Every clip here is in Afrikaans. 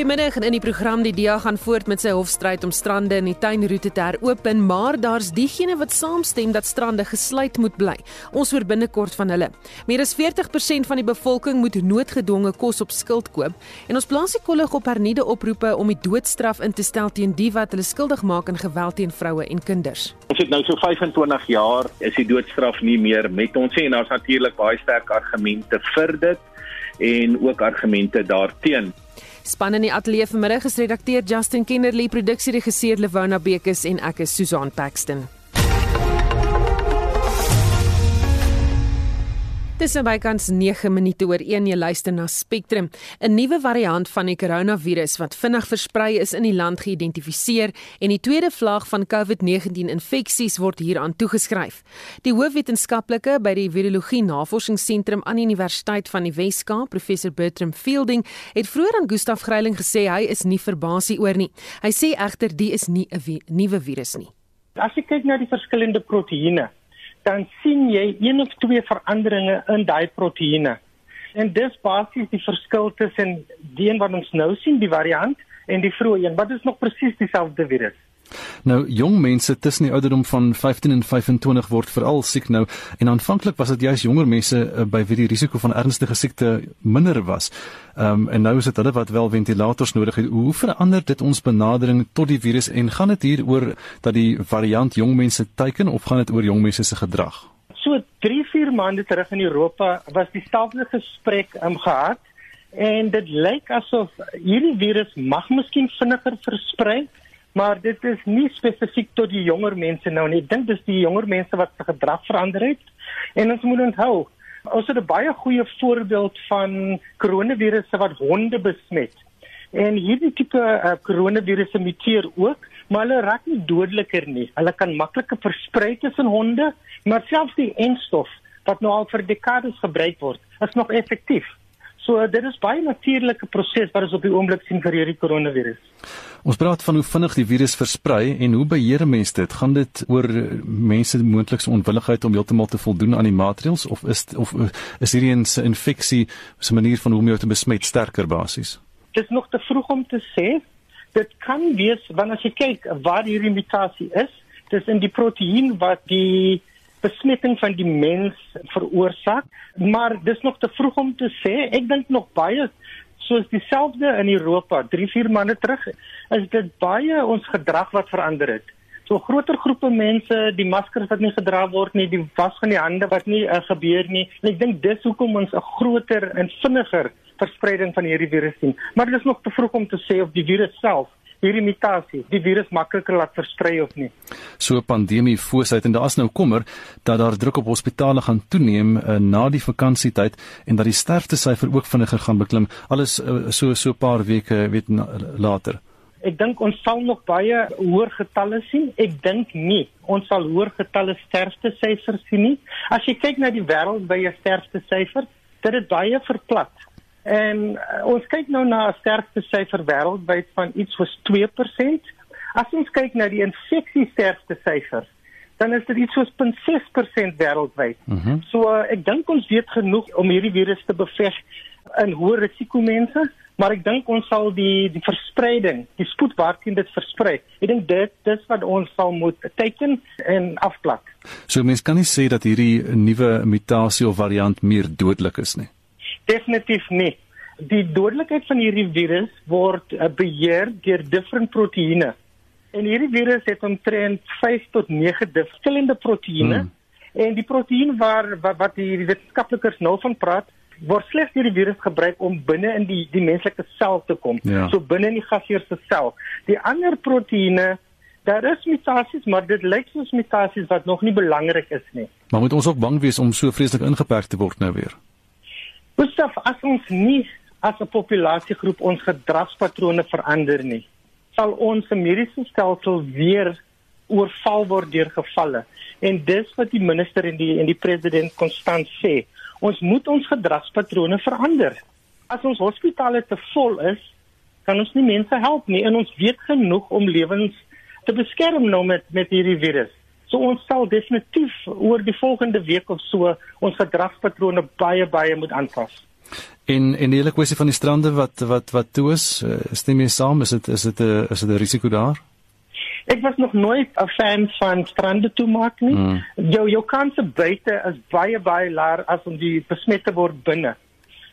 Goeiemiddag en in die program die DIA gaan voort met sy hofstryd om strande in die tuinroete te heropen, maar daar's diegene wat saamstem dat strande gesluit moet bly. Ons hoor binnekort van hulle. Meer as 40% van die bevolking moet noodgedwonge kos op skuld koop en ons plaas die kollig op hernieude oproepe om die doodstraf in te stel teen die wat hulle skuldig maak aan geweld teen vroue en kinders. Ons het nou so 25 jaar is die doodstraf nie meer met ons nie en daar's natuurlik baie sterk argumente vir dit en ook argumente daarteenoor. Span in die ateljee vanmiddag is redakteur Justin Kennerly, produksieregisseur Lewona Bekes en ek is Susan Paxton. Dis nou bykans 9 minute oor 1 jy luister na Spectrum. 'n Nuwe variant van die koronavirus wat vinnig versprei is in die land geïdentifiseer en die tweede vlaag van COVID-19 infeksies word hieraan toegeskryf. Die hoofwetenskaplike by die Virologie Navorsingsentrum aan die Universiteit van die Wes-Kaap, professor Bertram Fielding, het vroeër aan Gustaf Greiling gesê hy is nie verbaas hieroor nie. Hy sê egter die is nie 'n nuwe virus nie. As jy kyk na die verskillende proteïene dan sien jy een of twee veranderinge in daai proteïene. En dis basies die verskil tussen die een wat ons nou sien, die variant en die vroeë een. Wat is nog presies dieselfde virus? Nou jong mense tussen die ouderdom van 15 en 25 word veral siek nou en aanvanklik was dit juist jonger mense uh, by wie die risiko van ernstige siekte minder was. Ehm um, en nou is dit hulle wat wel ventilators nodig het. Hoe verander dit ons benadering tot die virus en gaan dit hier oor dat die variant jong mense teiken of gaan dit oor jong mense se gedrag? So 3-4 maande terug in Europa was dieselfde gesprek um, gehad en dit lyk asof hierdie virus mag miskien vinniger versprei maar dit is nie spesifiek tot die jonger mense nou nie. Ek dink dis die jonger mense wat se gedrag verander het. En ons moet onthou, ons het 'n baie goeie voorbeeld van koronavirusse wat honde besmet. En hierdie tipe uh, koronavirusse muteer ook, maar hulle raak nie dodeliker nie. Hulle kan makliker versprei tussen honde, maar selfs die enstof wat nou al vir dekades gebruik word, is nog effektief. So dit is baie natuurlike proses wat ons op die oomblik sien vir hierdie koronavirus. Ons praat van hoe vinnig die virus versprei en hoe beheer mense dit? Gaan dit oor mense moontlikse onwilligheid om heeltemal te voldoen aan die maatreëls of is of is hierdie 'n infeksie 'n manier van hoe om jou te besmet sterker basies? Dit is nog te vroeg om te sê. Dit kan wees wanneer jy kyk waar hierdie mutasie is, dis in die proteïen wat die besmetting van die mens veroorsaak, maar dis nog te vroeg om te sê. Ek dink nog baie soos dieselfde in Europa 3-4 maande terug is dit baie ons gedrag wat verander het. So groter groepe mense, die maskers wat nie gedra word nie, die was van die hande wat nie uh, gebeur nie. En ek dink dis hoekom ons 'n groter en vinniger verspreiding van hierdie virus sien. Maar dit is nog te vroeg om te sê of die virus self hierdie mutasie die virus makliker laat versprei of nie. So 'n pandemie vooruit en daar's nou kommer dat daar druk op hospitale gaan toeneem uh, na die vakansietyd en dat die sterftesyfer ook vinniger gaan beklim alles uh, so so 'n paar weke weet na, later. Ek dink ons sal nog baie hoër getalle sien. Ek dink nie ons sal hoër getalle sterftesyfers sien nie. As jy kyk na die wêreld by 'n sterftesyfer, dit het baie verplat. En uh, ons kyk nou na 'n sterfte syfer wêreldwyd van iets soos 2%. As ons kyk na die infeksie sterfte syfer, dan is dit iets soos 0.6% wêreldwyd. Mm -hmm. So uh, ek dink ons weet genoeg om hierdie virus te beveg in hoë risiko mense, maar ek dink ons sal die die verspreiding, die spoed waarteen dit versprei. Ek dink dit dis wat ons sal moet teken en afplak. So mense kan nie sê dat hierdie nuwe mutasie of variant meer dodelik is nie. Definitief nie. Die dodelikheid van hierdie virus word uh, beheer deur different proteïene. En hierdie virus het omtrent 5 tot 9 verskillende proteïene. Hmm. En die proteïen waar wat, wat die wetenskaplikes nou van praat, word slegs deur die virus gebruik om binne in die die menslike sel te kom. Ja. So binne in die gasheerse sel. Die ander proteïene Daar is mutasies, maar dit lyk soos mutasies wat nog nie belangrik is nie. Maar moet ons ook bang wees om so vreeslik ingeperk te word nou weer? Gustav, as ons nie as 'n populasiegroep ons gedragspatrone verander nie, sal ons mediese stelsel weer oorval word deur gevalle. En dis wat die minister en die en die president konstant sê. Ons moet ons gedragspatrone verander. As ons hospitale te vol is, kan ons nie mense help nie en ons weet genoeg om lewens te beskerm nou met met hierdie virus. So ons sal definitief oor die volgende week of so ons gedragspatrone baie baie moet aanpas. En en die hele kwessie van die strande wat wat wat toe is, uh, stem jy saam? Is dit is dit 'n is dit 'n risiko daar? Ek was nog nooit 'n fan van strande toe maak nie. Mm. Jou jou kanse buite is baie baie laer as om die besmette word binne.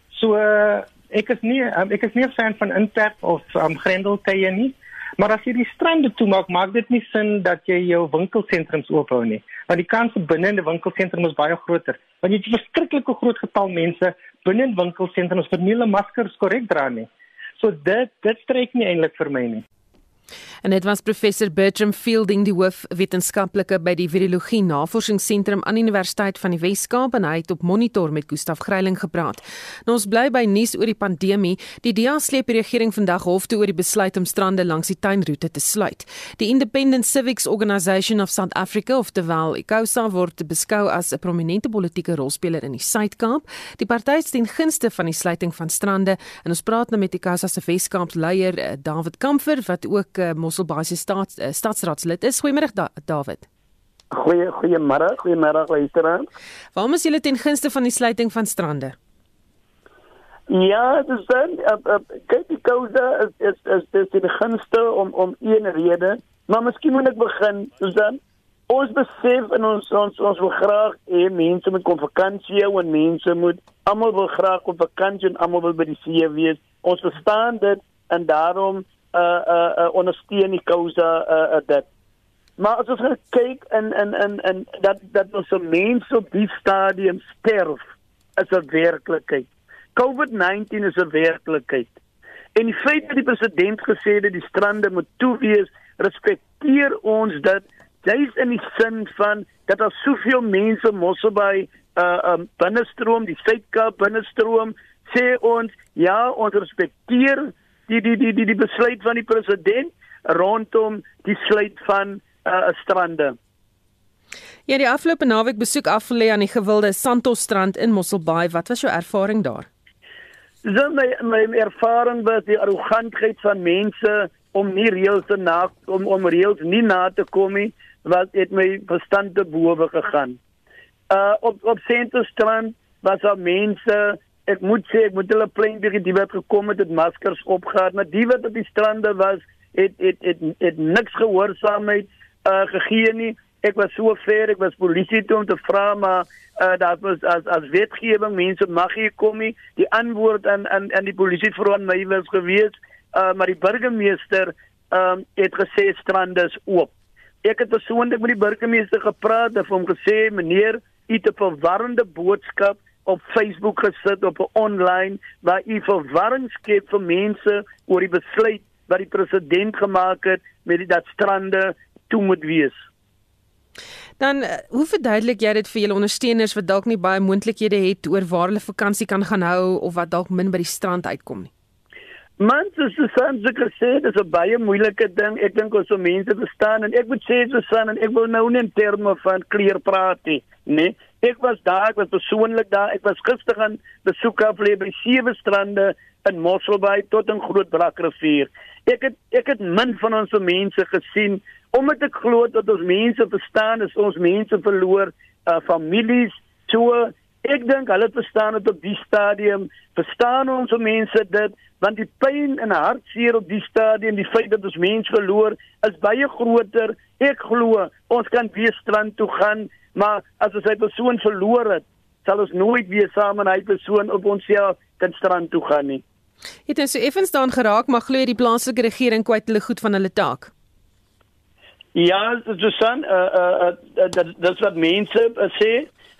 So uh, ek is nie um, ek is nie 'n fan van intap of um, grendeltye nie. Maar as jy die strande toemaak, maak dit nie sin dat jy jou winkelsentrums oophou nie, want die kans binne in die winkelsentrum is baie groter. Want jy het 'n verskriklike groot getal mense binne in winkelsentrums wat nie hulle maskers korrek dra nie. So dit dit strek nie eintlik vir my nie. En dit was professor Bertram Fielding, die hoof wetenskaplike by die Virologie Navorsingsentrum aan Universiteit van die Wes-Kaap en hy het op Monitor met Gustaf Greiling gepraat. Nou ons bly by nuus oor die pandemie. Die DEA sleep die regering vandag hof toe oor die besluit om strande langs die tuinroete te sluit. Die Independent Civics Organisation of South Africa of terwyl ICOSA word beskou as 'n prominente politieke rolspeler in die Suid-Kaap. Die party steen gunste van die sluiting van strande en ons praat nou met ICOSA se Wes-Kaap leier eh, David Kamfer wat ook uh, Mosselbaai se staats uh, stadsraadslid is. Goeiemôre da David. Goeie goeiemôre, goeiemôre luisteraars. Waarom is julle ten gunste van die sluiting van strande? Ja, dis dan uh, uh, kyk die kouse is is is dis die gunste om om een rede, maar miskien moet ek begin, Susan. Ons besef en ons ons ons wil graag hê mense moet kom vakansie hou en mense moet almal wil graag op vakansie en almal wil by die see wees. Ons verstaan dit en daarom uh uh, uh ondersteun die kouse uh, uh dit. Maar as ons kyk en en en en dat dat ons se mense op die stadium sterf is 'n werklikheid. COVID-19 is 'n werklikheid. En die feit dat die president gesê het die strande moet toe wees, respekteer ons dit juis in die sin van dat daar soveel mense Mosselbaai uh um binnestroom, die Suid-Kaap binnestroom, sê ons ja, ons respekteer die die die die die besluit van die president rondom die sluit van uh strande. Ja, die afgelope naweek besoek afgelê aan die gewilde Santos strand in Mosselbaai. Wat was jou ervaring daar? So my my ervaring was die arrogantheid van mense om nie reëls te na om om reëls nie na te kom nie, wat het my verstand te bowe gegaan. Uh op op Santos strand was daar mense ek moet sê ek moet hulle plein bietjie die wat gekom het met maskers opgehad, maar die wat op die strande was, het het het het, het niks gehoorsaamheid uh gegee nie. Ek was so ver, ek was polisie toe om te vra maar uh dat was as as wetgewing mense mag hier kom nie. Die antwoord aan aan aan die polisie aan my was gewees, uh maar die burgemeester um het gesê strande is oop. Ek het persoonlik met die burgemeester gepraat en hom gesê meneer, u het 'n verwarrende boodskap op Facebook gesit op 'n online waar u verwarring skep vir mense oor die besluit wat die president gemaak het met die dat strande toe moet wees. Dan eh, hoe verduidelik jy dit vir julle ondersteuners wat dalk nie baie moontlikhede het oor waar hulle vakansie kan gaan hou of wat dalk min by die strand uitkom nie? Man, dis so soms ek sê dit is 'n baie moeilike ding. Ek dink ons so mense verstaan en ek moet sê so son en ek wil nou nie in terme van kleer praat nie, nee. Ek was daar, ek was persoonlik daar. Ek was gister aan besoek af lê by sewe strande in Mosselbaai tot in Groot Brakrivier. Ek het ek het min van ons mense gesien omdat ek glo dat ons mense verstaan is ons mense verloor uh, families toe ek dink hulle verstaan dit op die stadium verstaan ons mense dit want die pyn en hartseer op die stadium die feit dat ons mense verloor is baie groter ek glo ons kan weer strand toe gaan maar as ons hy persoon verloor het, sal ons nooit weer saam met hy persoon op ons ja kan strand toe gaan nie. Het ons so effens daan geraak, maar glo jy die plaaslike regering kwyt hulle goed van hulle taak? Ja, dit is son uh uh dat dat wat mense uh, sê.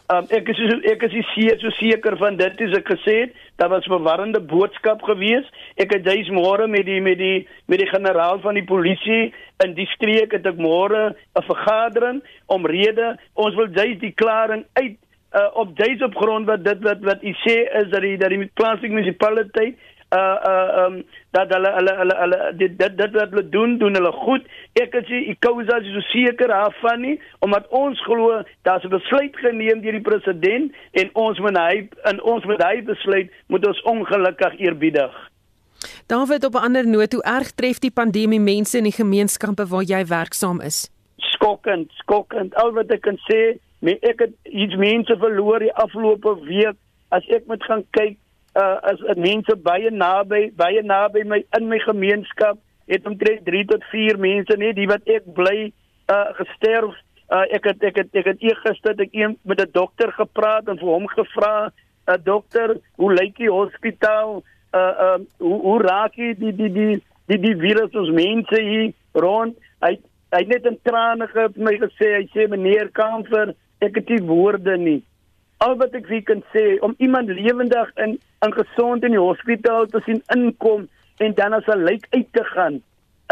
Um, ek is ek is seker so seker van dit is ek gesê dat was 'n verwarrende boodskap gewees. Ek het juis môre met die met die met die generaal van die polisie in die streek het ek môre 'n vergadering omrede ons wil juis die klaring uit uh, op juis op grond wat dit wat wat u sê is dat die dat die plaaslike munisipaliteit uh uh um dat hulle hulle hulle hulle dit dit dit wat hulle doen doen hulle goed ek is ek kousa is so seker daarvan nie omdat ons glo daar's 'n besluit geneem deur die president en ons moet hy in ons moet hy besluit moet ons ongelukkig eerbiedig David op 'n ander noot, hoe erg tref die pandemie mense in die gemeenskappe waar jy werksaam is? Skokkend, skokkend. Al wat ek kan sê, ek het iets mense verloor die afgelope week as ek moet gaan kyk uh, as as mense baie naby baie naby my in my gemeenskap het omtrent 3 tot 4 mense net die wat ek bly uh, gesterf. Uh, ek het ek het ek het eergister ek een met 'n dokter gepraat en vir hom gevra uh, dokter hoe lyk die hospitaal? Uh, uh, hoe hoe raak die die die die die, die virus ons mense hier rond? Hy hy het net in trane ge my gesê hy sê meneer Kamfer ek het nie woorde nie al wat ek vir kan sê om iemand lewendig in in gesond in die hospitaal te sien inkom en dan as 'n lijk uit te gaan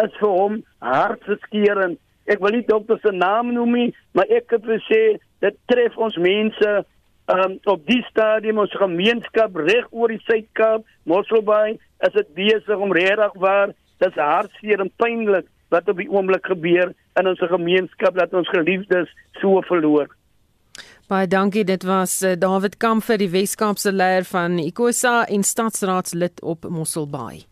is vir hom hartverskeurende ek wil nie dokter se naam noem nie, maar ek het gesê dit tref ons mense um, op die stadium ons gemeenskap reg oor die Suid-Kaap, Mosselbaai, is dit besig om regtig waar dis hartseer en pynlik wat op die oomblik gebeur in ons gemeenskap dat ons geliefdes so verloor. Baie dankie, dit was uh, David Kamfer, die Weskaapse leier van Ikosa en stadsraadslid op Mosselbaai.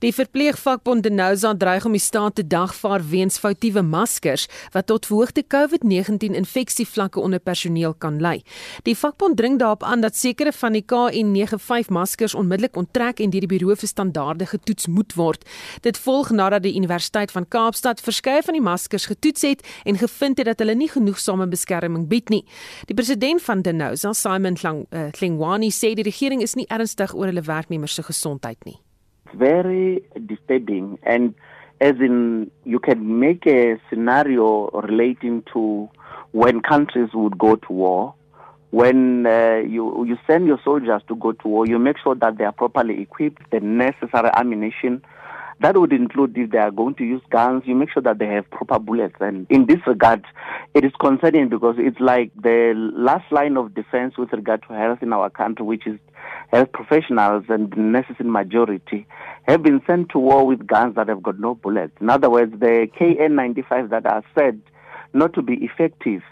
Die verpleegvakbond Denosa dreig om die staat te dagvaar weens foutiewe maskers wat tot verhoogde COVID-19 infeksievlakke onder personeel kan lei. Die vakbond dring daarop aan dat sekere van die KN95 maskers onmiddellik onttrek en deur die Buro vir Standaarde getoets moet word. Dit volg nadat die Universiteit van Kaapstad verskeie van die maskers getoets het en gevind het dat hulle nie genoegsame beskerming bied nie. Die president van Denosa, Simon Klingwani, uh, sê die regering is nie ernstig oor hulle werknemers se gesondheid nie. Very disturbing. And as in, you can make a scenario relating to when countries would go to war. When uh, you you send your soldiers to go to war, you make sure that they are properly equipped, the necessary ammunition, That would include if they are going to use guns, you make sure that they have proper bullets. And in this regard, it is concerning because it's like the last line of defense with regard to health in our country, which is health professionals and nurses in majority, have been sent to war with guns that have got no bullets. In other words, the KN95 that are said not to be effective,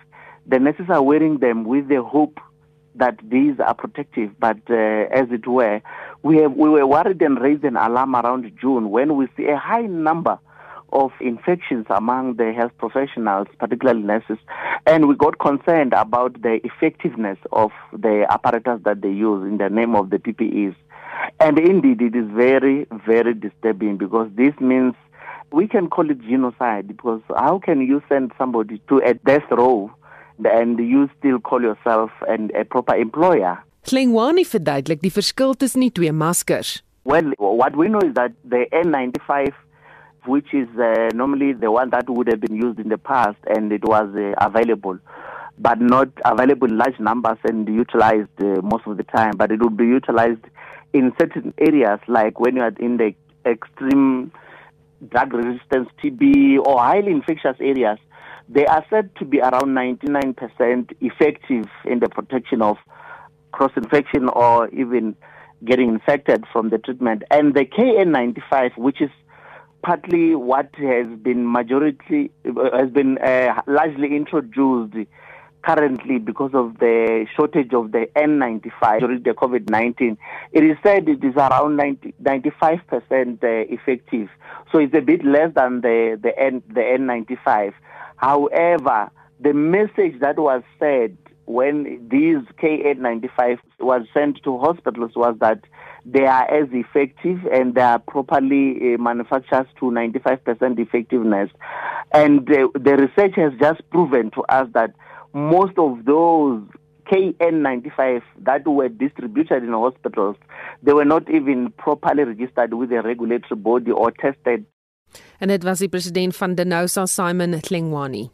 the nurses are wearing them with the hope that these are protective, but uh, as it were, we have, we were worried and raised an alarm around June when we see a high number of infections among the health professionals, particularly nurses, and we got concerned about the effectiveness of the apparatus that they use in the name of the PPEs. And indeed, it is very, very disturbing because this means we can call it genocide because how can you send somebody to a death row and you still call yourself an, a proper employer? Klingwani verduidelik die verskil tussen die twee maskers. Well, what we know is that the N95 which is uh, normally the one that would have been used in the past and it was uh, available but not available in large numbers and utilized uh, most of the time but it would be utilized in certain areas like when you are in the extreme drug resistance TB or highly infectious areas they are said to be around 99% effective in the protection of cross infection or even getting infected from the treatment. And the KN95, which is partly what has been majority has been uh, largely introduced currently because of the shortage of the N95 during the COVID-19. It is said it is around 90, 95% uh, effective. So it's a bit less than the, the, N, the N95. However, the message that was said when these K895 was sent to hospitals was that they are as effective and they are properly uh, manufactured to 95% effectiveness. And uh, the research has just proven to us that most of those KN95 that were distributed in hospitals, they were not even properly registered with a regulatory body or tested. En dit was die president van Denosa Simon Klingwani.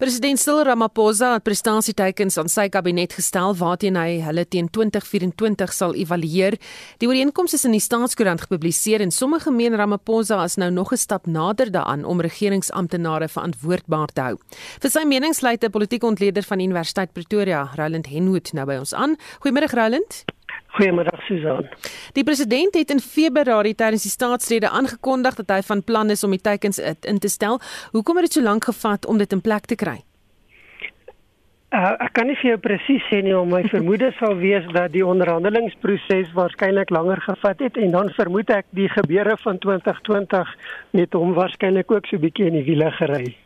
President Cyril Ramaphosa het prestasieteikens aan sy kabinet gestel waarteen hy hulle teen 2024 sal evalueer. Die ooreenkoms is in die staatskoerant gepubliseer en sommige meen Ramaphosa is nou nog 'n stap nader daaraan om regeringsamptenare verantwoordbaar te hou. Vir sy mening sluit 'n politieke ontleder van Universiteit Pretoria, Roland Henwood, nou by ons aan. Goeiemôre Roland. Goeiemôre Susan. Die president het in Februarie tydens die staatsrede aangekondig dat hy van plan is om die teikens in te stel. Hoekom het dit so lank gevat om dit in plek te kry? Uh, ek kan nie vir jou presies sê nie, maar my vermoede sal wees dat die onderhandelingsproses waarskynlik langer gevat het en dan vermoed ek die gebeure van 2020 met hom waarskynlik ook so 'n bietjie in die wiele gery.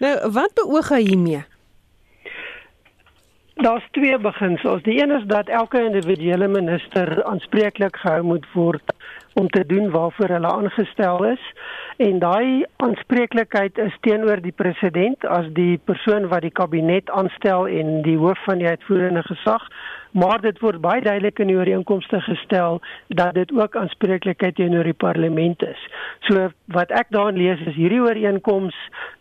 Nou, wat beoog hy hiermee? Daar's twee beginsels. Die een is dat elke individuele minister aanspreeklik gehou moet word om te doen waarvoor hulle aangestel is en daai aanspreeklikheid is teenoor die president as die persoon wat die kabinet aanstel en die hoof van die uitvoerende gesag maar dit word baie duidelik in die ooreenkomste gestel dat dit ook aanspreeklikheid teenoor die parlement is. So wat ek daarin lees is hierdie ooreenkoms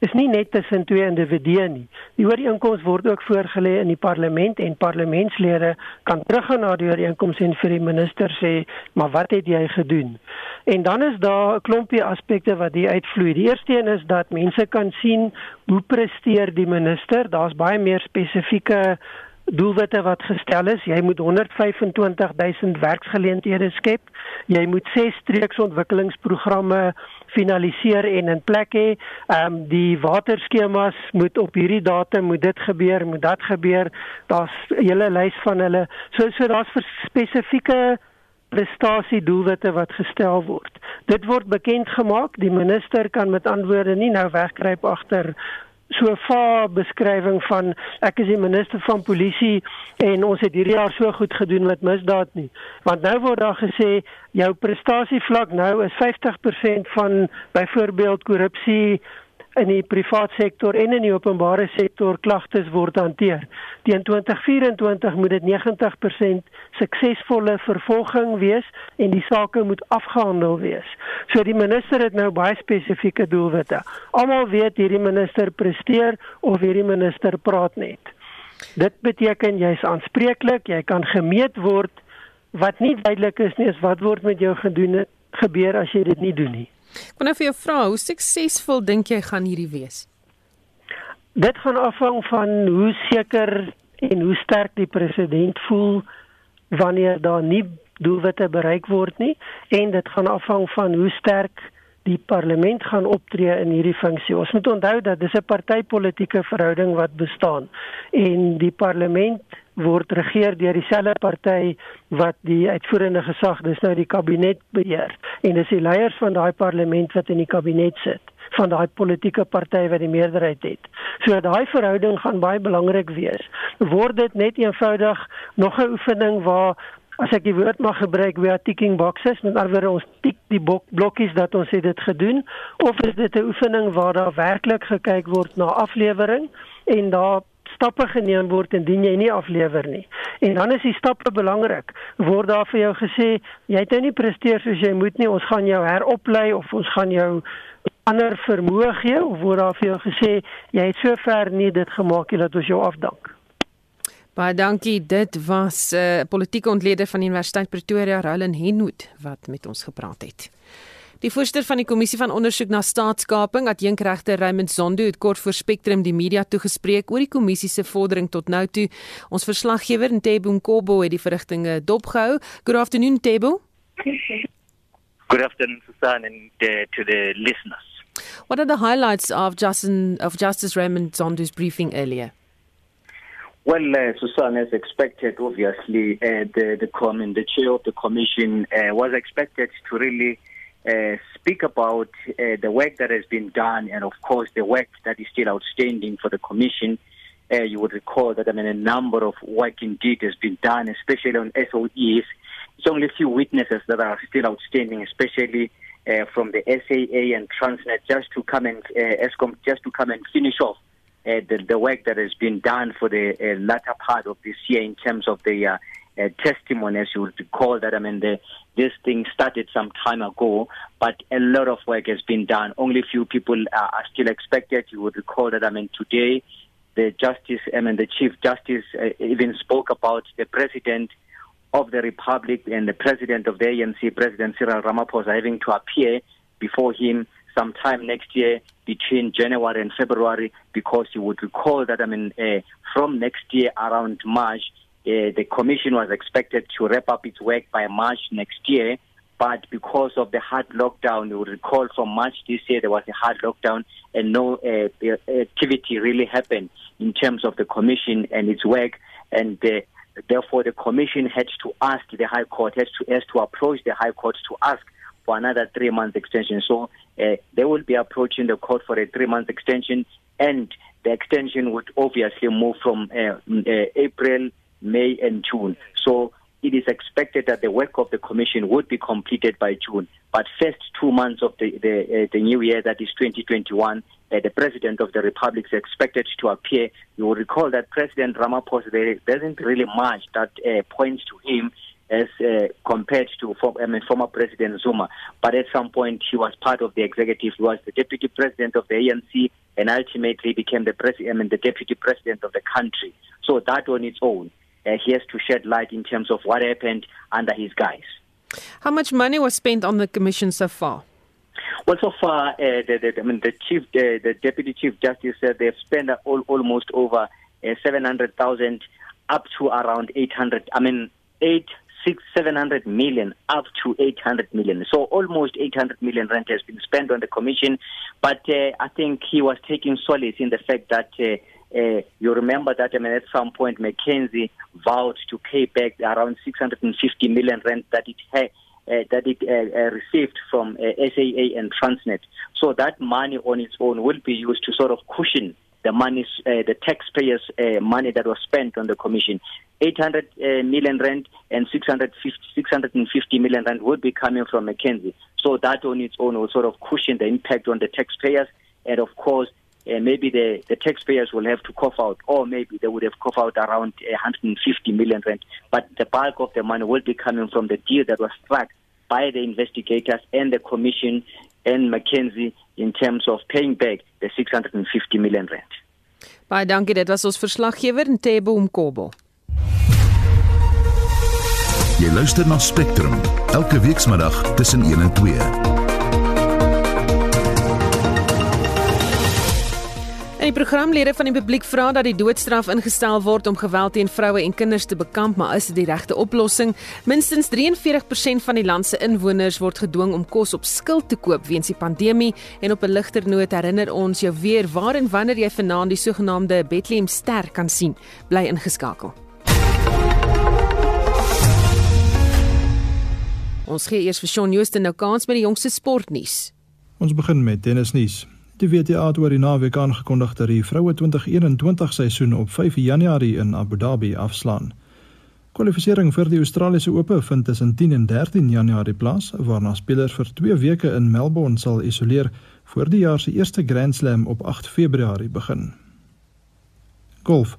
is nie net tussen twee individue nie. Die ooreenkoms word ook voorgelê in die parlement en parlementslede kan teruggaan na die ooreenkoms en vir die minister sê, "Maar wat het jy gedoen?" En dan is daar 'n klompie aspekte wat hier uitvloei. Die eerste een is dat mense kan sien hoe presteer die minister. Daar's baie meer spesifieke doelwitte wat gestel is. Jy moet 125000 werksgeleenthede skep. Jy moet 6 streeksontwikkelingsprogramme finaliseer en in plek hê. Ehm um, die waterskemas moet op hierdie datum moet dit gebeur, moet dat gebeur. Daar's 'n hele lys van hulle. So so daar's spesifieke prestasiedoelwitte wat gestel word. Dit word bekend gemaak. Die minister kan met antwoorde nie nou wegkruip agter so 'n va beskrywing van ek is die minister van polisie en ons het hierdie jaar so goed gedoen met misdaad nie. Want nou word daar gesê jou prestasievlak nou is 50% van byvoorbeeld korrupsie in die privaat sektor en in die openbare sektor klagtes word hanteer. Teen 2024 moet dit 90% suksesvolle vervolging wees en die sake moet afgehandel wees. So die minister het nou baie spesifieke doelwitte. Almal weet hierdie minister presteer of hierdie minister praat net. Dit beteken jy's aanspreeklik, jy kan gemeet word. Wat nie duidelik is nie is wat word met jou gedoen gebeur as jy dit nie doen nie. Ek wil nou vir jou vra, hoe suksesvol dink jy gaan hierdie wees? Dit gaan afhang van hoe seker en hoe sterk die president voel wanneer daar nie doelwitte bereik word nie en dit gaan afhang van hoe sterk die parlement gaan optree in hierdie funksie. Ons moet onthou dat dis 'n partytetiese verhouding wat bestaan en die parlement word regeer deur dieselfde party wat die uitvoerende gesag, dis nou die kabinet beheer. En dis die leiers van daai parlement wat in die kabinet sit van daai politieke party wat die meerderheid het. So daai verhouding gaan baie belangrik wees. Word dit net eenvoudig nog 'n oefening waar as ek die woord mag gebruik we are ticking boxes met alweer ons tik die blokkies dat ons dit gedoen of is dit 'n oefening waar daar werklik gekyk word na aflewering en daar stappe geneem word indien jy nie aflewer nie. En dan is die stappe belangrik. Word daar vir jou gesê jy het nou nie presteer soos jy moet nie, ons gaan jou heroplei of ons gaan jou ander vermoë gee of word daar vir jou gesê jy het sover nie dit gemaak nie dat ons jou afdank. Baie dankie. Dit was 'n uh, politieke ontleder van Universiteit Pretoria, Roland Henwood wat met ons gepraat het. Die voorsteur van die kommissie van ondersoek na staatskaping, adjunkregter Raymond Zondo het kort voor Spectrum die media toegespreek oor die kommissie se vordering tot nou toe. Ons verslaggewer Ntebo Nkobo het die verrigtinge dopgehou. Good afternoon Ntebo. Good afternoon Susan and uh, to the listeners. What are the highlights of Justin of Justice Raymond Zondo's briefing earlier? Well, uh, Susan, as expected, obviously, uh, the the, com- the chair of the commission uh, was expected to really uh, speak about uh, the work that has been done and, of course, the work that is still outstanding for the Commission. Uh, you would recall that I mean, a number of work indeed has been done, especially on SOEs. It's only a few witnesses that are still outstanding, especially uh, from the SAA and Transnet, just to come and uh, ESCOM, just to come and finish off the, the work that has been done for the latter part of this year in terms of the uh, uh, testimony, as you would recall that. I mean, the, this thing started some time ago, but a lot of work has been done. Only few people are, are still expected. You would recall that. I mean, today, the justice, I mean, the chief justice uh, even spoke about the president of the republic and the president of the ANC, President Cyril Ramaphosa, having to appear before him sometime next year between January and February, because you would recall that I mean, uh, from next year around March, uh, the commission was expected to wrap up its work by March next year. but because of the hard lockdown, you recall from March this year there was a hard lockdown and no uh, activity really happened in terms of the commission and its work, and uh, therefore the commission had to ask the High Court, has to has to approach the High Court to ask for another three month extension. So uh, they will be approaching the court for a three month extension, and the extension would obviously move from uh, uh, April, May, and June. So it is expected that the work of the commission would be completed by June. But first two months of the the, uh, the new year, that is 2021, uh, the president of the republic is expected to appear. You will recall that President Ramaphosa doesn't really much that uh, points to him as uh, compared to I mean, former President Zuma. But at some point, he was part of the executive. He was the deputy president of the ANC, and ultimately became the president. I mean, the deputy president of the country. So that on its own uh, he has to shed light in terms of what happened under his guise. How much money was spent on the commission so far? Well, so far, uh, the, the, I mean, the chief, the, the deputy chief justice said they've spent all, almost over uh, seven hundred thousand, up to around eight hundred. I mean, eight, six, seven hundred million, up to eight hundred million. So almost eight hundred million rent has been spent on the commission. But uh, I think he was taking solace in the fact that. Uh, you remember that I mean, at some point McKenzie vowed to pay back around 650 million rent that it had. Uh, that it uh, received from SAA and Transnet. So that money on its own will be used to sort of cushion the money, the taxpayers' money that was spent on the commission. 800 uh, million rand and 650, 650 million rand would be coming from McKenzie. So that on its own will sort of cushion the impact on the taxpayers. And of course, uh, maybe the, the taxpayers will have to cough out, or maybe they would have cough out around 150 million rand. But the bulk of the money will be coming from the deal that was struck by the investigators and the commission and McKenzie in terms of paying back the 650 million rand. Baie dankie, dit was ons verslaggewer Ntebo Mkobo. Jy luister na Spectrum elke weekmiddag tussen 1 en 2. Die programlede van die publiek vra dat die doodstraf ingestel word om geweld teen vroue en kinders te bekamp, maar is dit die regte oplossing? Minstens 43% van die land se inwoners word gedwing om kos op skuld te koop weens die pandemie en op 'n ligter noot herinner ons jou weer waar en wanneer jy vanaand die sogenaamde Bethlehem ster kan sien. Bly ingeskakel. Ons gee eers vir Shaun Jooste nou kans met die jongste sportnuus. Ons begin met tennisnuus. Die WTA het oor die naweek aangekondig dat die vroue 2021 seisoen op 5 Januarie in Abu Dhabi afslaan. Kwalifikasie vir die Australiese Ope vind tussen 10 en 13 Januarie plaas, waarna spelers vir 2 weke in Melbourne sal isoleer voor die jaar se eerste Grand Slam op 8 Februarie begin. Golf.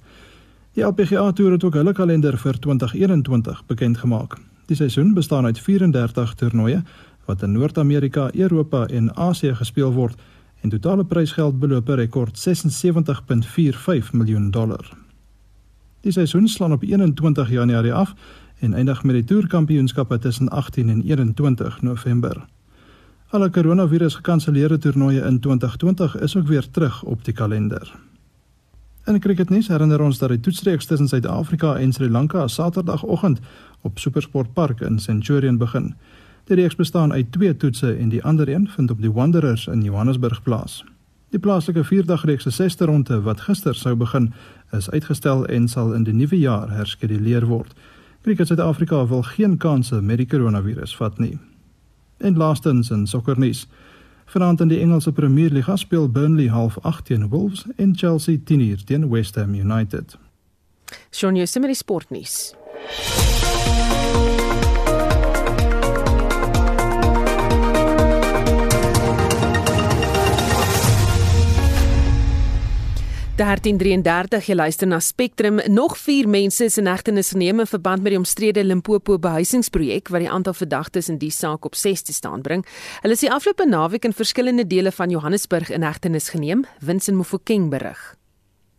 Die LPGA Tour het ook hulle kalender vir 2021 bekend gemaak. Die seisoen bestaan uit 34 toernooie wat in Noord-Amerika, Europa en Asië gespeel word en totale prysgeld beloop 'n rekord 76.45 miljoen dollar. Die seisoen slaan op 21 Januarie af en eindig met die toerkampioenskappe tussen 18 en 21 November. Alle koronavirus gekanselleerde toernooie in 2020 is ook weer terug op die kalender. In cricketnuus herinner ons dat die toetsreeks tussen Suid-Afrika en Sri Lanka Saterdagoggend op Supersport Park in Centurion begin. Die reeks bestaan uit twee toetse en die ander een vind op die Wanderers in Johannesburg plaas. Die plaaslike vierdagreeks se sesde ronde wat gister sou begin, is uitgestel en sal in die nuwe jaar herskeduleer word. Kriket Suid-Afrika wil geen kansse met die koronavirus vat nie. En laastens in sokkernuus. Vanaand in die Engelse Premier Liga speel Burnley half 8 teen Wolves en Chelsea 10:00 teen West Ham United. Shaun Yosemite Sportnuus. Die 1333 jy luister na Spectrum. Nog 4 mense is in hegtenis geneem in verband met die omstrede Limpopo behuisingsprojek wat die aantal verdagtes in die saak op 6 te staan bring. Hulle is die afgelope naweek in verskillende dele van Johannesburg in hegtenis geneem, Winsin Mofokeng berig.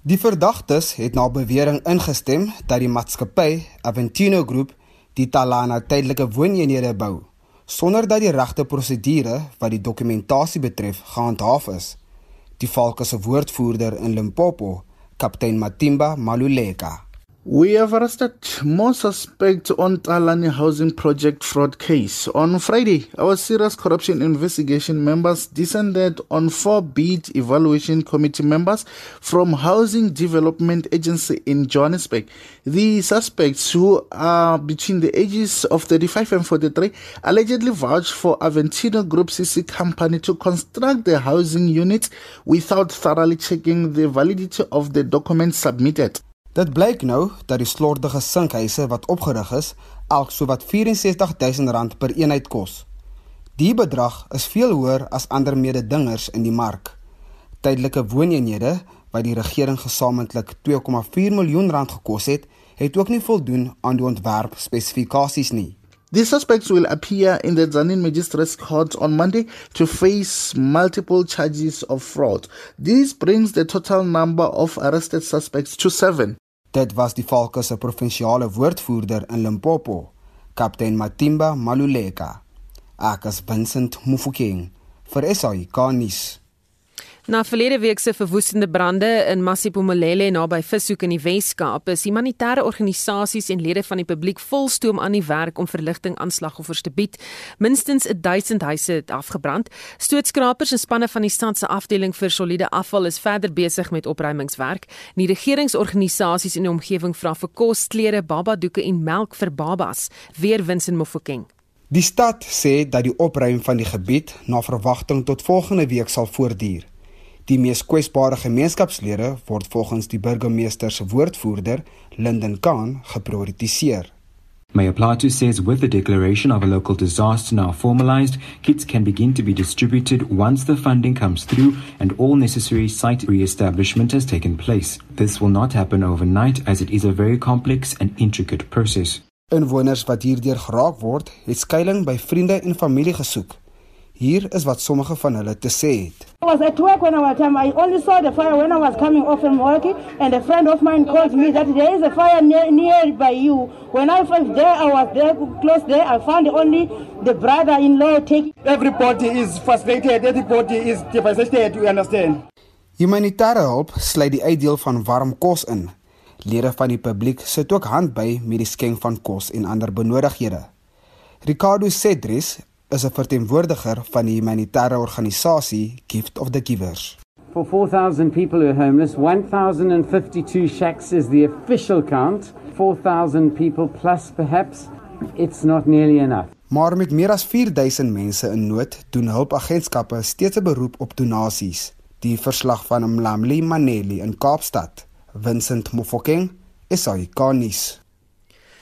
Die verdagtes het na bewering ingestem dat die maatskappy Aventino Groep die Talana tydelike wooneenhede bou sonder dat die regte prosedure wat die dokumentasie betref gehandhaaf is die Valke se woordvoerder in Limpopo, kaptein Matimba Maluleka. We have arrested more suspects on Talani housing project fraud case. On Friday, our serious corruption investigation members descended on four bid evaluation committee members from Housing Development Agency in Johannesburg. The suspects, who are between the ages of 35 and 43, allegedly vouched for Aventino Group CC company to construct the housing units without thoroughly checking the validity of the documents submitted. Dit blyk nou dat die slordige sinkhuise wat opgerig is, elk sowat R64000 per eenheid kos. Die bedrag is veel hoër as ander mededingers in die mark. Tydelike wooneenhede wat die regering gesamentlik 2,4 miljoen rand gekos het, het ook nie voldoen aan die ontwerp spesifikasies nie. The suspects will appear in the Zanin Magistrates Court on Monday to face multiple charges of fraud. This brings the total number of arrested suspects to 7. Dit was die Falke se provinsiale woordvoerder in Limpopo, Kaptein Matimba Maluleka. Ek is Vincent Mufokeng vir SAI Garnis. Na verlede week se verwoestende brande in Masiphumelele naby Vishoek in die Wes-Kaap, is humanitêre organisasies en lede van die publiek volstoom aan die werk om verligting aan slagoffers te bied. Minstens 1000 huise het afgebrand. Stootskrapers en spanne van die stad se afdeling vir soliede afval is verder besig met opruimingswerk. Die regeringsorganisasies in die omgewing vra vir kos, klere, babadoeke en melk vir babas. Weer Winsin Mofokeng. Die stad sê dat die opruim van die gebied na verwagting tot volgende week sal voortduur. Die mees kwesbare gemeenskapslede word volgens die burgemeester se woordvoerder, Linden Khan, geprioritiseer. Mayor Plato says with the declaration of a local disaster now formalized, kits can begin to be distributed once the funding comes through and all necessary site re-establishment has taken place. This will not happen overnight as it is a very complex and intricate process. Inwoners wat hierdeur geraak word, het skuilings by vriende en familie gesoek. Hier is wat sommige van hulle te sê het. I was at work when I was time. I only saw the fire when I was coming off from work and a friend of mine called me that there is a fire near, near by you. When I was there, I was there close there. I found only the brother-in-law taking. Everybody is frustrated. Everybody is devastated. You understand? Humanitêre hulp sluit die uitdeel van warm kos in. Lede van die publiek sit ook hand by met die skenk van kos en ander benodighede. Ricardo Cedris is 'n verteenwoordiger van die humanitêre organisasie Gift of the Givers. For 4000 people who are homeless, 1052 shacks is the official count. 4000 people plus perhaps it's not nearly enough. Maar met meer as 4000 mense in nood, doen hulpagentskappe steeds 'n beroep op donasies. Die verslag van Mlamli Maneli in Kaapstad, Vincent Mofokeng, SAK-nuus.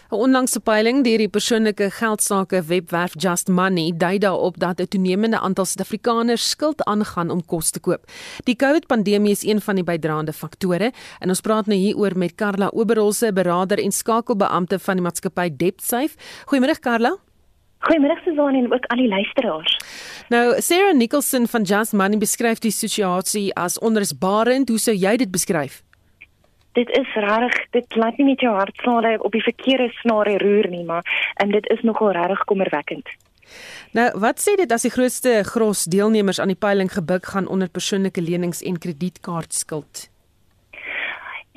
'n Onlangse peiling deur die persoonlike geldsaake webwerf Just Money dui daarop dat 'n toenemende aantal Suid-Afrikaners skuld aangaan om kos te koop. Die COVID-pandemie is een van die bydraende faktore en ons praat nou hieroor met Karla Oberholse, beraader en skakelbeampte van die maatskappy DebtSafe. Goeiemôre Karla. Goeiemôre Susan en ook al die luisteraars. Nou Sarah Nicholson van Just Money beskryf die situasie as onrusbarend. Hoe sou jy dit beskryf? Dit is regtig dit laat nie met jou hartsnare op die verkeerde snare roer nie maar en dit is nogal regtig kommerwekkend. Nou, wat sê dit as die grootste gros deelnemers aan die peiling gebuk gaan onder persoonlike lenings en kredietkaartskuld?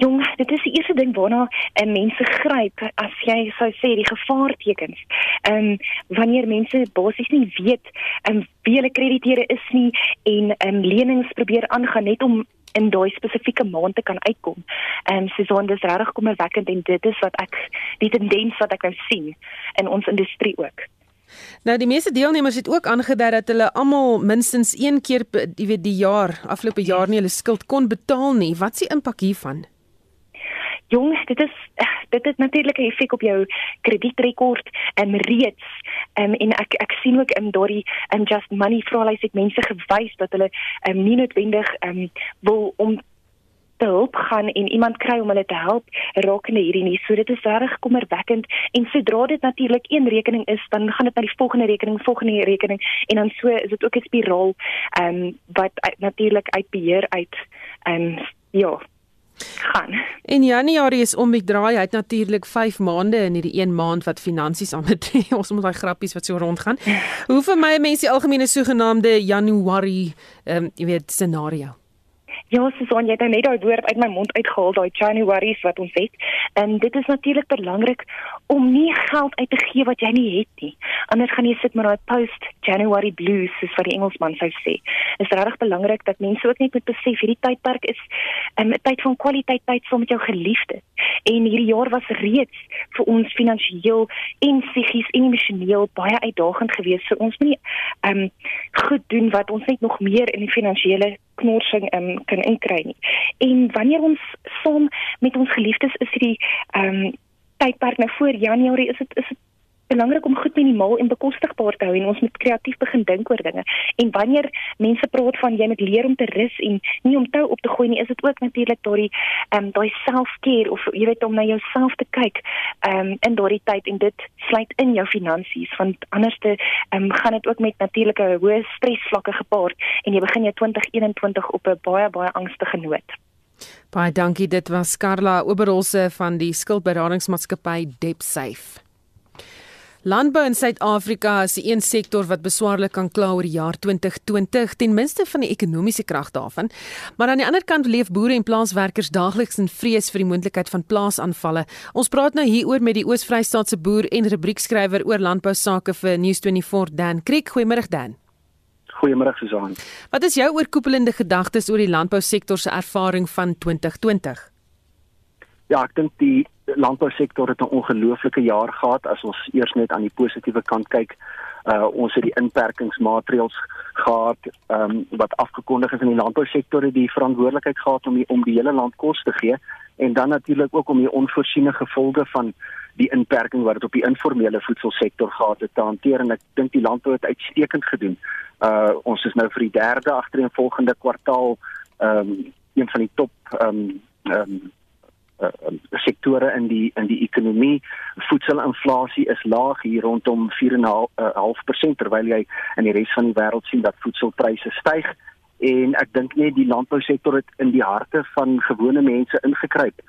Jong, dit is die eerste ding waarna uh, mense gryp as jy sou sê die gevaartekens. Ehm um, wanneer mense basies nie weet ehm um, wie hulle krediteure is nie en ehm um, lenings probeer aangaan net om in daai spesifieke maand te kan uitkom. Ehm um, Susan, dis regtig kommerwekkend en dit is wat ek die tendens wat ek nou sien in ons industrie ook. Nou die meeste deelnemers het ook aangedui dat hulle almal minstens een keer, jy weet, die jaar, afgelope jaar nie hulle skuld kon betaal nie. Wat is die impak hiervan? Jong, dit is dit het natuurlik 'n effek op jou kredietrekord en reeds. Um, en ek ek sien ook in daardie um, just money vrae het mense gewys dat hulle um, nie noodwendig um, wil om te hulp gaan en iemand kry om hulle te help rakende hierdie nie. So dit is reg kommerwekkend. En sodra dit natuurlik een rekening is, dan gaan dit na die volgende rekening, volgende rekening. En dan so is dit ook 'n spiraal ehm um, wat natuurlik uit beheer uit ehm um, ja gaan. In Januarie is om die draai, hy het natuurlik 5 maande in hierdie 1 maand wat finansies aanbetref. Ons moet daai grappies wat so rondgaan. Hoe vir my mense die algemene sogenaamde Januarie, ehm um, jy weet scenario. Ja, Susan, jy het nou net daai woord uit my mond uitgehaal, daai Januaries wat ons het. En dit is natuurlik belangrik om nie geld uit te gee wat jy nie het nie. Anders gaan jy sit met daai post January blues, soos wat die Engelsman sou sê. Is regtig belangrik dat mense ook net moet besef hierdie tydperk is 'n um, tyd van kwaliteit tyd saam met jou geliefdes. En hierdie jaar was reeds vir ons finansiëel en psigies en emosioneel baie uitdagend geweest. So ons moet nie ehm um, goed doen wat ons net nog meer in die finansiële knorsing um, kan inkry nie. En wanneer ons saam met ons geliefdes is hierdie ehm um, tydperk nou voor Januarie is dit is dit belangrik om goed minimaal en bekostigbaar te hou en ons moet kreatief begin dink oor dinge. En wanneer mense praat van jy moet leer om te rus en nie om tou op te gooi nie, is dit ook natuurlik daardie ehm um, daai self-care of jy weet om na jouself te kyk ehm um, in daardie tyd en dit sluit in jou finansies want anders te ehm um, gaan dit ook met natuurlike hoë stresvlakke gepaard en jy begin jou 2021 op 'n baie baie angstige noot. Baie dankie, dit was Karla Oberholse van die skuldberaadingsmaatskappy DebtSafe. Landbou in Suid-Afrika is die een sektor wat beswaarlik kan kla oor die jaar 2020 ten minste van die ekonomiese krag daarvan. Maar aan die ander kant leef boere en plaaswerkers daagliks in vrees vir die moontlikheid van plaasaanvalle. Ons praat nou hieroor met die Oos-Vrystaatse boer en rubriekskrywer oor landbou sake vir News24 Dan Kriek. Goeiemôre Dan. Goeiemôre Susan. Wat is jou oorkoepelende gedagtes oor die landbousektor se ervaring van 2020? Ja, ek dink die landbousektor het 'n ongelooflike jaar gehad as ons eers net aan die positiewe kant kyk. Uh ons het die inperkingsmaatreëls gehad um, wat afgekondig is in die landbousektor het die verantwoordelikheid gehad om die, om die hele land kos te gee en dan natuurlik ook om die onvoorsiene gevolge van die inperking wat dit op die informele voedselsektor gehad het te hanteer en ek dink die landbou het uitstekend gedoen. Uh ons is nou vir die derde agtereenvolgende kwartaal ehm um, een van die top ehm um, ehm um, uh, sektore in die in die ekonomie. Voedselinflasie is laag hier rondom 4.5% terwyl jy in die res van die wêreld sien dat voedselpryse styg en ek dink net die landbousektor het in die harte van gewone mense ingekruip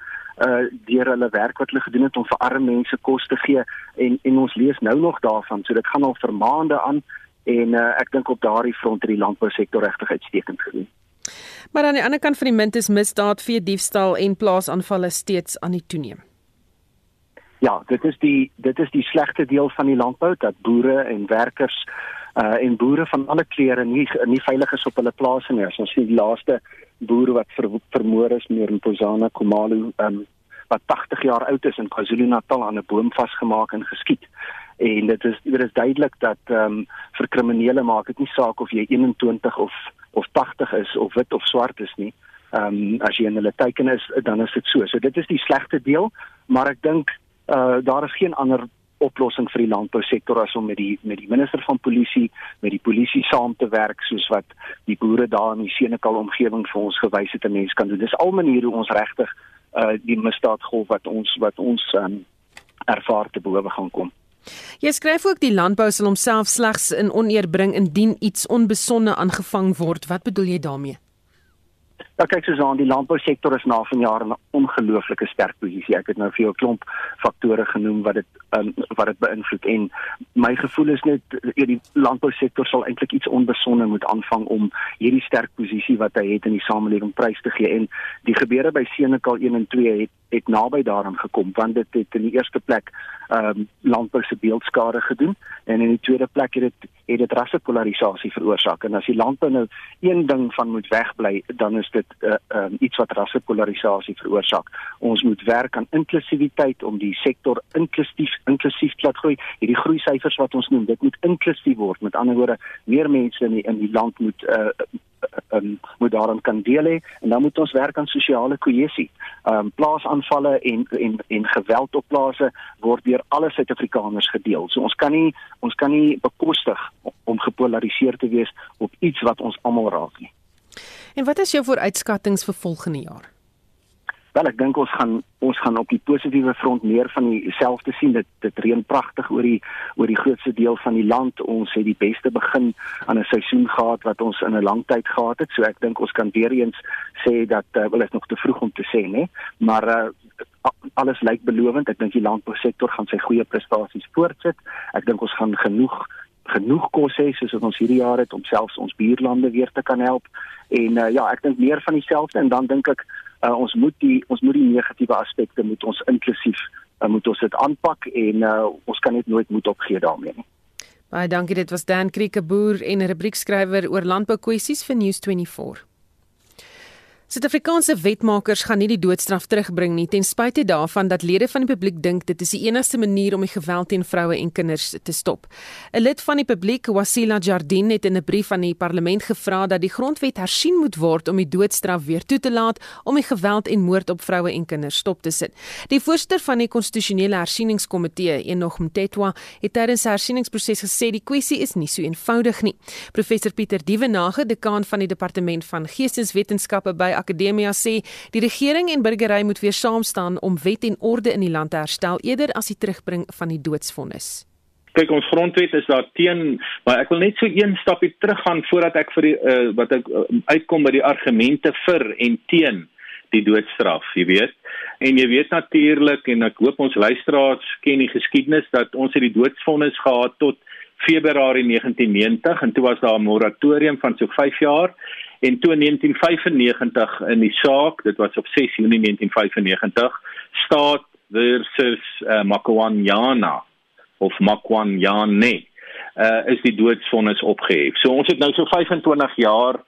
uh deur hulle werk wat hulle gedoen het om vir arme mense kos te gee en en ons lees nou nog daarvan so dit gaan al vir maande aan en uh, ek dink op daardie front het die landbousektor regtig uitstekend gedoen. Maar aan die ander kant van die munt is misdaad, vee diefstal en plaasaanvalle steeds aan die toeneem. Ja, dit is die dit is die slegte deel van die landbou dat boere en werkers uh en boere van alle kleure nie nie veilig is op hulle plase nie. Ons sien die laaste boere wat ver, vermoor is meer in Pozana, Komalo, um wat 80 jaar oud is in KwaZulu-Natal aan 'n boom vasgemaak en geskiet. En dit is dit is duidelik dat um vir kriminele maak dit nie saak of jy 21 of of 80 is of wit of swart is nie. Ehm um, as jy in hulle teiken is, dan is dit so. So dit is die slegte deel, maar ek dink uh daar is geen ander oplossing vir die landbousektor as om met die met die minister van polisie, met die polisie saam te werk soos wat die boere daar in die Senekal omgewing vir ons gewys het 'n mens kan doen. Dis al maniere hoe ons regtig uh die misdaadgolf wat ons wat ons um, ervaar te bowe gaan kom. Jy skryf ook die landbou sal homself slegs in oneer bring indien iets onbesonde aangevang word. Wat bedoel jy daarmee? Ja kyk soos aan die landbousektor is na vanjaar 'n ongelooflike sterk posisie. Ek het nou vir jou 'n klomp faktore genoem wat dit um, wat dit beïnvloed en my gevoel is net ja, die landbousektor sal eintlik iets onbesonde moet aanvang om hierdie sterk posisie wat hy het in die samelewing prys te gee en die gebeure by Senekal 1 en 2 het het naby daaraan gekom want dit het in die eerste plek ehm um, landbou se beeldskade gedoen en in die tweede plek het dit het dit rassepolarisasie veroorsaak en as die landbou nou een ding van moet wegbly dan is dit uh, um, iets wat rassepolarisasie veroorsaak. Ons moet werk aan inklusiwiteit om die sektor inklusief inklusief te laat groei. Hierdie groei syfers wat ons noem, dit moet inklusief word. Met ander woorde, meer mense in die, in die land moet uh, um, moet daaraan kan deel hê en dan moet ons werk aan sosiale kohesie. Ehm um, plaasaanvalle en en en geweld op plase word deur alle Suid-Afrikaners gedeel. So ons kan nie ons kan nie bekostig om gepolariseer te wees op iets wat ons almal raak nie. En wat is jou vooruitskattinge vir volgende jaar? Wel ek dink ons gaan ons gaan op die positiewe front meer van dieselfde sien. Dit dit reën pragtig oor die oor die grootste deel van die land. Ons het die beste begin aan 'n seisoen gehad wat ons in 'n lang tyd gehad het. So ek dink ons kan weer eens sê dat uh, wel is nog te vroeg om te sê nê maar uh, alles lyk belovend. Ek dink die landbousektor gaan sy goeie prestasies voortsit. Ek dink ons gaan genoeg genoeg kos hê soos wat ons hierdie jaar het om selfs ons buurlande weer te kan help. En uh, ja, ek dink meer van dieselfde. En dan dink ek uh, ons moet die ons moet die negatiewe aspekte moet ons inklusief uh, moet ons dit aanpak en uh, ons kan net nooit moet opgee daarmee nie. Baie dankie dit was Dan Krieke boer en 'n rubriekskrywer oor landboukwessies vir News 24. Suid-Afrikaanse wetmakers gaan nie die doodstraf terugbring nie ten spyte daarvan dat lede van die publiek dink dit is die enigste manier om die geweld teen vroue en kinders te stop. 'n Lid van die publiek, Wasila Jardine, het in 'n brief aan die parlement gevra dat die grondwet hersien moet word om die doodstraf weer toe te laat om die geweld en moord op vroue en kinders stop te sit. Die voorsitter van die konstitusionele hersieningskomitee, Enoch Mtetwa, het tydens die hersieningsproses gesê die kwessie is nie so eenvoudig nie. Professor Pieter Dievenage, dekaan van die departement van geesteswetenskappe by Akademia sê die regering en burgery moet weer saam staan om wet en orde in die land te herstel eerder as die terugbring van die doodsvonnis. Kyk ons grondwet is daar teen, maar ek wil net so een stapie teruggaan voordat ek vir die uh, wat ek uh, uitkom by die argumente vir en teen die doodstraf, jy weet. En jy weet natuurlik en ek hoop ons luisteraars ken die geskiedenis dat ons het die doodsvonnis gehad tot Februarie 1990 en toe was daar 'n moratorium van so 5 jaar en toe in 1995 in die saak, dit was op 6 Junie 1995, staat versus uh, Makwanyana of Makwanyane uh, is die doodsvonnis opgehef. So ons het nou so 25 jaar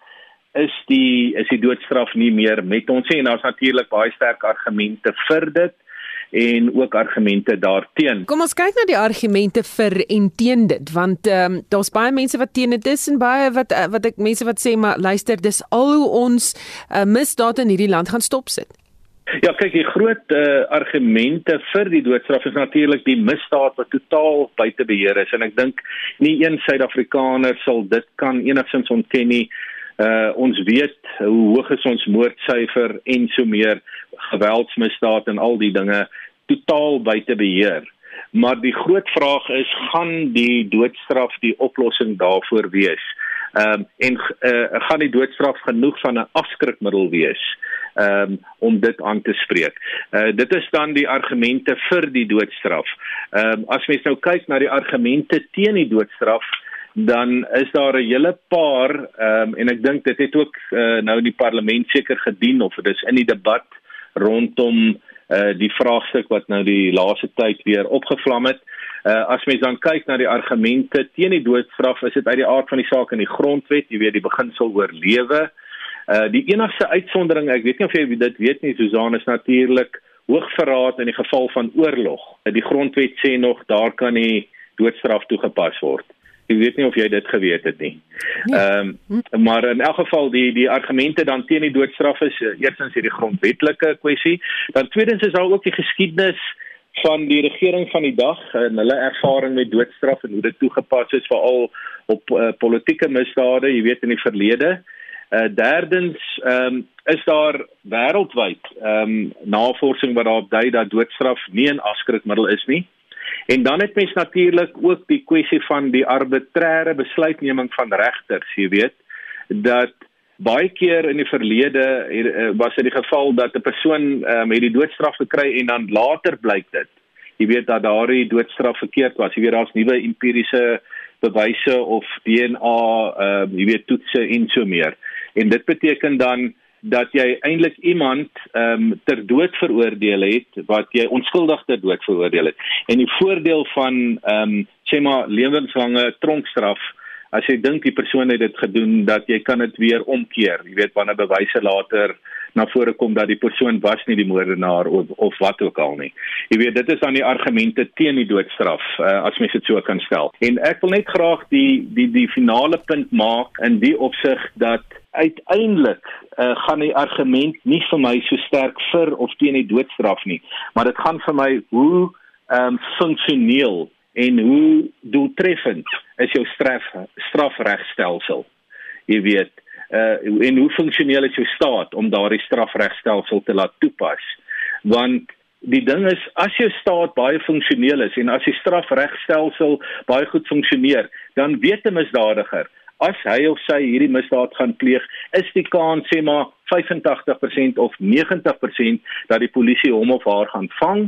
is die is die doodstraf nie meer met ons nie en daar's natuurlik baie sterk argumente vir dit en ook argumente daarteen. Kom ons kyk na die argumente vir en teen dit want ehm um, daar's baie mense wat teen dit is en baie wat uh, wat ek mense wat sê maar luister dis al hoe ons uh, misdaad in hierdie land gaan stop sit. Ja, kyk, die groot uh, argumente vir die doodstraf is natuurlik die misdaad wat totaal buite beheer is en ek dink nie een Suid-Afrikaner sal dit kan enigsins ontken nie. Uh ons weet hoe hoog is ons moordsyfer en so meer geweldsmisdaad en al die dinge totaal buite beheer. Maar die groot vraag is gaan die doodstraf die oplossing daarvoor wees? Ehm um, en uh, gaan die doodstraf genoeg van 'n afskrikmiddel wees? Um, om dit aan te spreek. Uh dit is dan die argumente vir die doodstraf. Um, as mens nou kyk na die argumente teen die doodstraf, dan is daar 'n hele paar ehm um, en ek dink dit het ook uh, nou in die parlement seker gedien of dit is in die debat rondom uh die vraagstuk wat nou die laaste tyd weer opgevlam het. Uh as mens dan kyk na die argumente teen die doodstraf, is dit uit die aard van die saak in die grondwet, jy weet die beginsel oor lewe. Uh die enigste uitsondering, ek weet nie of jy dit weet nie, Susan is natuurlik hoogverraad in die geval van oorlog. Die grondwet sê nog daar kan nie doodstraf toegepas word. Ek weet nie of jy dit geweet het nie. Nee. Ehm um, maar in elk geval die die argumente dan teen die doodstraf is uh, eerstens hierdie grondwetlike kwessie, dan tweedens is daar ook die geskiedenis van die regering van die dag en hulle ervaring met doodstraf en hoe dit toegepas is veral op uh, politieke misdade, jy weet in die verlede. Uh derdens ehm um, is daar wêreldwyd ehm um, navorsing wat daarop dui dat doodstraf nie 'n afskrikmiddel is nie. En dan het mens natuurlik ook die kwessie van die arbitreëre besluitneming van regters, jy weet, dat baie keer in die verlede eh, was dit die geval dat 'n persoon um, het die doodstraf gekry en dan later blyk dit jy weet dat daardie doodstraf verkeerd was. Jy weet daar's nuwe empiriese bewyse of DNA, ehm uh, jy weet toetse en so meer. En dit beteken dan dat jy eintlik iemand ehm um, ter dood veroordeel het wat jy onskuldig ter dood veroordeel het. En die voordeel van ehm um, sê maar lewenslange tronkstraf as jy dink die persoon het dit gedoen dat jy kan dit weer omkeer. Jy weet wanneer bewyse later na vore kom dat die persoon was nie die moordenaar of of wat ook al nie. Jy weet dit is dan die argumente teen die doodstraf uh, as mens dit so kan stel. En ek wil net graag die die die finale punt maak in die opsig dat uiteindelik uh, gaan die argument nie vir my so sterk vir of teen die doodstraf nie, maar dit gaan vir my hoe ehm um, funksioneel en hoe doeltreffend is jou straf strafregstelsel. Jy weet, uh en hoe funksioneel is jou staat om daardie strafregstelsel te laat toepas? Want die ding is as jou staat baie funksioneel is en as die strafregstelsel baie goed funksioneer, dan weet 'n misdadiger as hy of sy hierdie misdaad gaan pleeg, is die kans sê maar 85% of 90% dat die polisie hom of haar gaan vang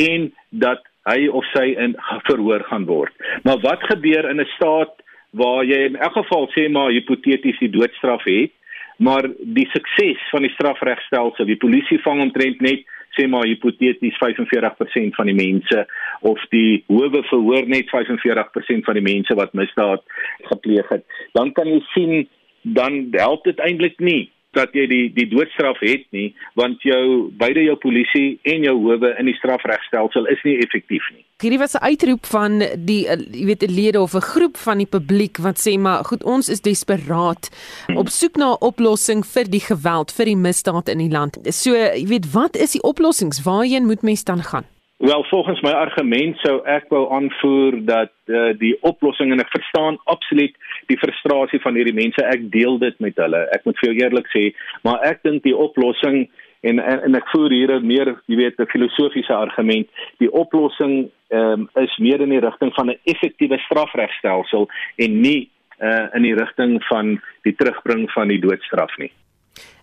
en dat hy of sy in verhoor gaan word. Maar wat gebeur in 'n staat waar jy in elk geval sê maar hipoteties die doodstraf het, maar die sukses van die strafregstelsel, die polisie vang omtrent net sê maar hipoteties 45% van die mense of die howe verhoor net 45% van die mense wat misdaad gepleeg het. Dan kan jy sien dan help dit eintlik nie dat jy die die doodstraf het nie want jou beide jou polisie en jou howe in die strafregstelsel is nie effektief nie. Hierdie was 'n uitroep van die eh, jy weet 'n lede of 'n groep van die publiek wat sê maar goed ons is desperaat hmm. op soek na 'n oplossing vir die geweld vir die misdaad in die land. So jy weet wat is die oplossings? Waarheen moet mense dan gaan? Wel volgens my argument sou ek wou aanvoer dat uh, die oplossing en ek verstaan absoluut die frustrasie van hierdie mense. Ek deel dit met hulle. Ek moet vir jou eerlik sê, maar ek dink die oplossing en, en en ek voer hier 'n meer, jy weet, 'n filosofiese argument. Die oplossing um, is meer in die rigting van 'n effektiewe strafregstelsel en nie uh, in die rigting van die terugbring van die doodstraf nie.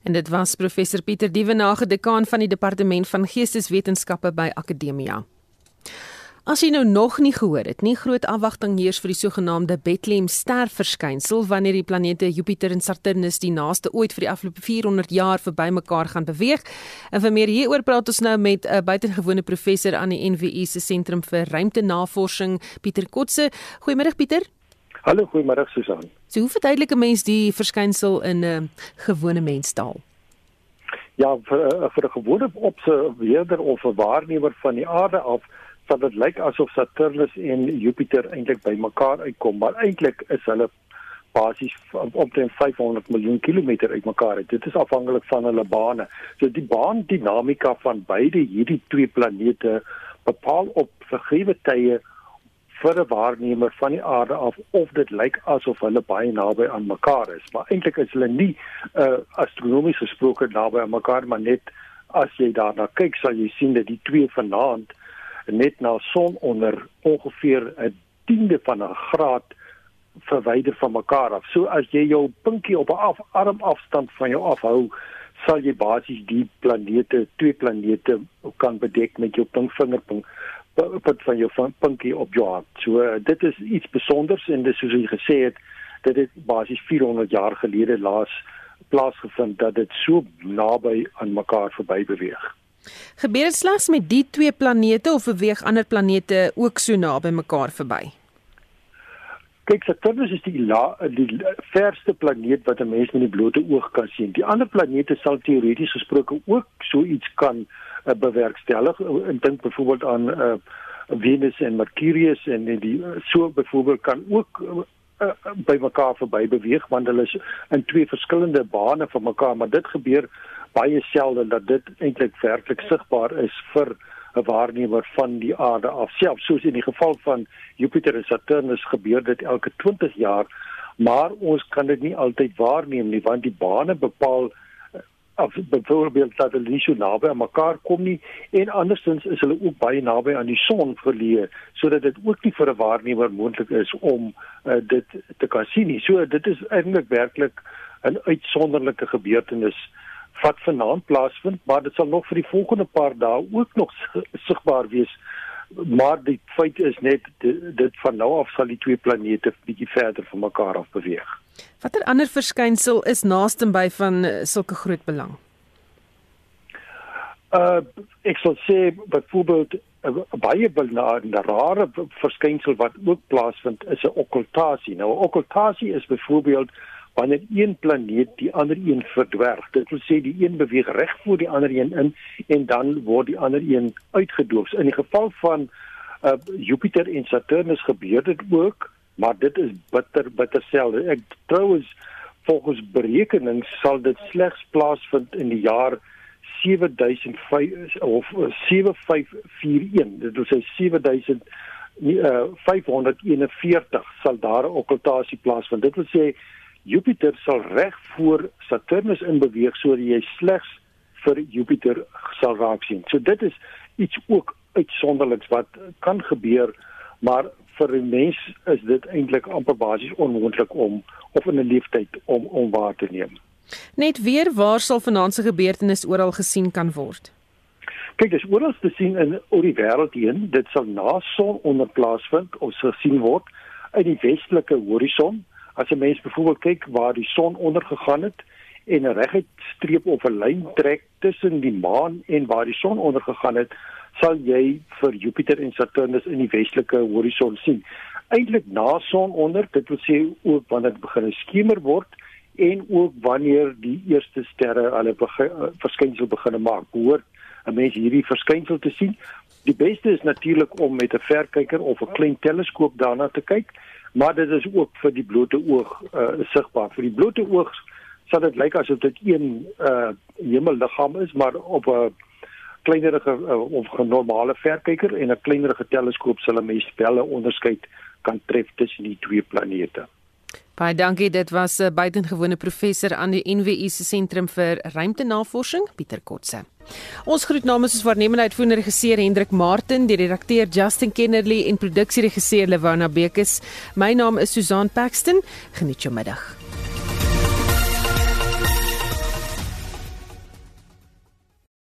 En dit was professor Pieter Dievenage, dekaan van die departement van geesteswetenskappe by Akademia. As jy nou nog nie gehoor het nie, groot afwagting heers vir die sogenaamde Bethlehem ster verskynsel wanneer die planete Jupiter en Saturnus die naaste ooit vir die afgelope 400 jaar verby mekaar gaan beweeg. En vir meer hieroor praat ons nou met 'n buitengewone professor aan die NWU se sentrum vir ruimtenavorsing, Pieter Kotse. Goeiemôre Pieter. Hallo, goeiemôre Susan. So hoe verduidelik 'n mens die verskynsel in 'n uh, gewone menstaal? Ja, vir uh, vir 'n gewone observeerder of 'n waarnemer van die aarde af, sal dit lyk asof Saturnus en Jupiter eintlik bymekaar uitkom, maar eintlik is hulle basies omtrent 500 miljoen kilometer uitmekaar. Dit is afhanglik van hulle bane. So die baandinamika van beide hierdie twee planete bepaal op vergewe tye vir 'n waarnemer van die aarde af of dit lyk asof hulle baie naby aan mekaar is, maar eintlik is hulle nie uh, astronomies gesproke naby aan mekaar, maar net as jy daarna kyk, sal jy sien dat die twee vanaand net na son onder ongeveer 'n tiende van 'n graad verwyder van mekaar af. So as jy jou pinkie op 'n af, arm afstand van jou afhou, sal jy basies die planete, twee planete kan bedek met jou pinkvingerpunt punt van jou pinkie op jou hand. So uh, dit is iets spesonders en dis soos jy gesê het, dit het basies 400 jaar gelede laas plaasgevind dat dit so naby aan mekaar verby beweeg. Gebeur dit slegs met die twee planete of beweeg ander planete ook so naby mekaar verby? Kyk, Saturnus is die la, die verste planeet wat 'n mens met die blote oog kan sien. Die ander planete sal teoreties gesproke ook so iets kan uh, bewerkstellig. Ek dink byvoorbeeld aan uh, Venus en Mercurius en die so byvoorbeeld kan ook uh, by mekaar verby beweeg want hulle is in twee verskillende bane van mekaar, maar dit gebeur baie selde dat dit eintlik werklik sigbaar is vir 'n waarnemer van die aarde af. Selfs soos in die geval van Jupiter en Saturnus gebeur dit elke 20 jaar, maar ons kan dit nie altyd waarneem nie want die bane bepaal of byvoorbeeld dat hulle nie so naby aan mekaar kom nie en andersins is hulle ook baie naby aan die son verleë sodat dit ook nie vir 'n waarnemer moontlik is om uh, dit te kan sien nie. So dit is eintlik werklik 'n uitsonderlike gebeurtenis wat vanaand plaasvind, maar dit sal nog vir die volgende paar dae ook nog sigbaar wees. Maar die feit is net dit, dit van nou af sal die twee planete bietjie verder van mekaar af beweeg. Watter ander verskynsel is naaste by van uh, sulke groot belang? Uh ek sal sê byvoorbeeld 'n uh, baie belangrike rare verskynsel wat ook plaasvind is 'n okkultasie. Nou 'n okkultasie is byvoorbeeld wanneer een planeet die ander een verdwerg. Dit wil sê die een beweeg reg voor die ander een in en dan word die ander een uitgedoof. In die geval van uh Jupiter en Saturnus gebeur dit ook maar dit is bitter bitter selde. Ek trouens volgens berekenings sal dit slegs plaasvind in die jaar 7005 of 7541. Dit wil sê 7000 uh, 541 sal daar 'n okkultasie plaasvind. Dit wil sê Jupiter sal reg voor Saturnus in beweeg sodat jy slegs vir Jupiter sal raak sien. So dit is iets ook uitsonderliks wat kan gebeur, maar vir 'n mens is dit eintlik amper basies onmoontlik om of in 'n leeftyd om om waar te neem. Net weer waar sal vanaand se gebeurtenis oral gesien kan word? Kyk, dis oral te sien in oor die wêreld heen. Dit sal na son onder plaasvind of sal sien word in die westelike horison. As 'n mens byvoorbeeld kyk waar die son ondergegaan het en 'n reguit streep of 'n lyn trek tussen die maan en waar die son ondergegaan het, sal jy vir Jupiter en Saturnus in die westelike horison sien. Eintlik na son onder, dit wil sê ook wanneer dit begin skemer word en ook wanneer die eerste sterre hulle begin verskynsel begin maak. Hoor 'n mens hierdie verskynsel te sien. Die beste is natuurlik om met 'n verkyker of 'n klein teleskoop daarna te kyk, maar dit is ook vir die blote oog uh, sigbaar. Vir die blote oog sal dit lyk asof dit een uh hemelliggaam is, maar op 'n kleinerige uh, of 'n normale verkyker en 'n kleinerige teleskoop sal 'n mens wel 'n onderskeid kan tref tussen die twee planete. Baie dankie, dit was 'n buitengewone professor aan die NWU se sentrum vir ruimtenavorsing, Pieter Kotse. Ons groet namens ons waarnemende uitvoerende regisseur Hendrik Martin, die redakteur Justin Kennerly en produksieregisseur Lewona Bekes. My naam is Susan Paxton. Geniet jou middag.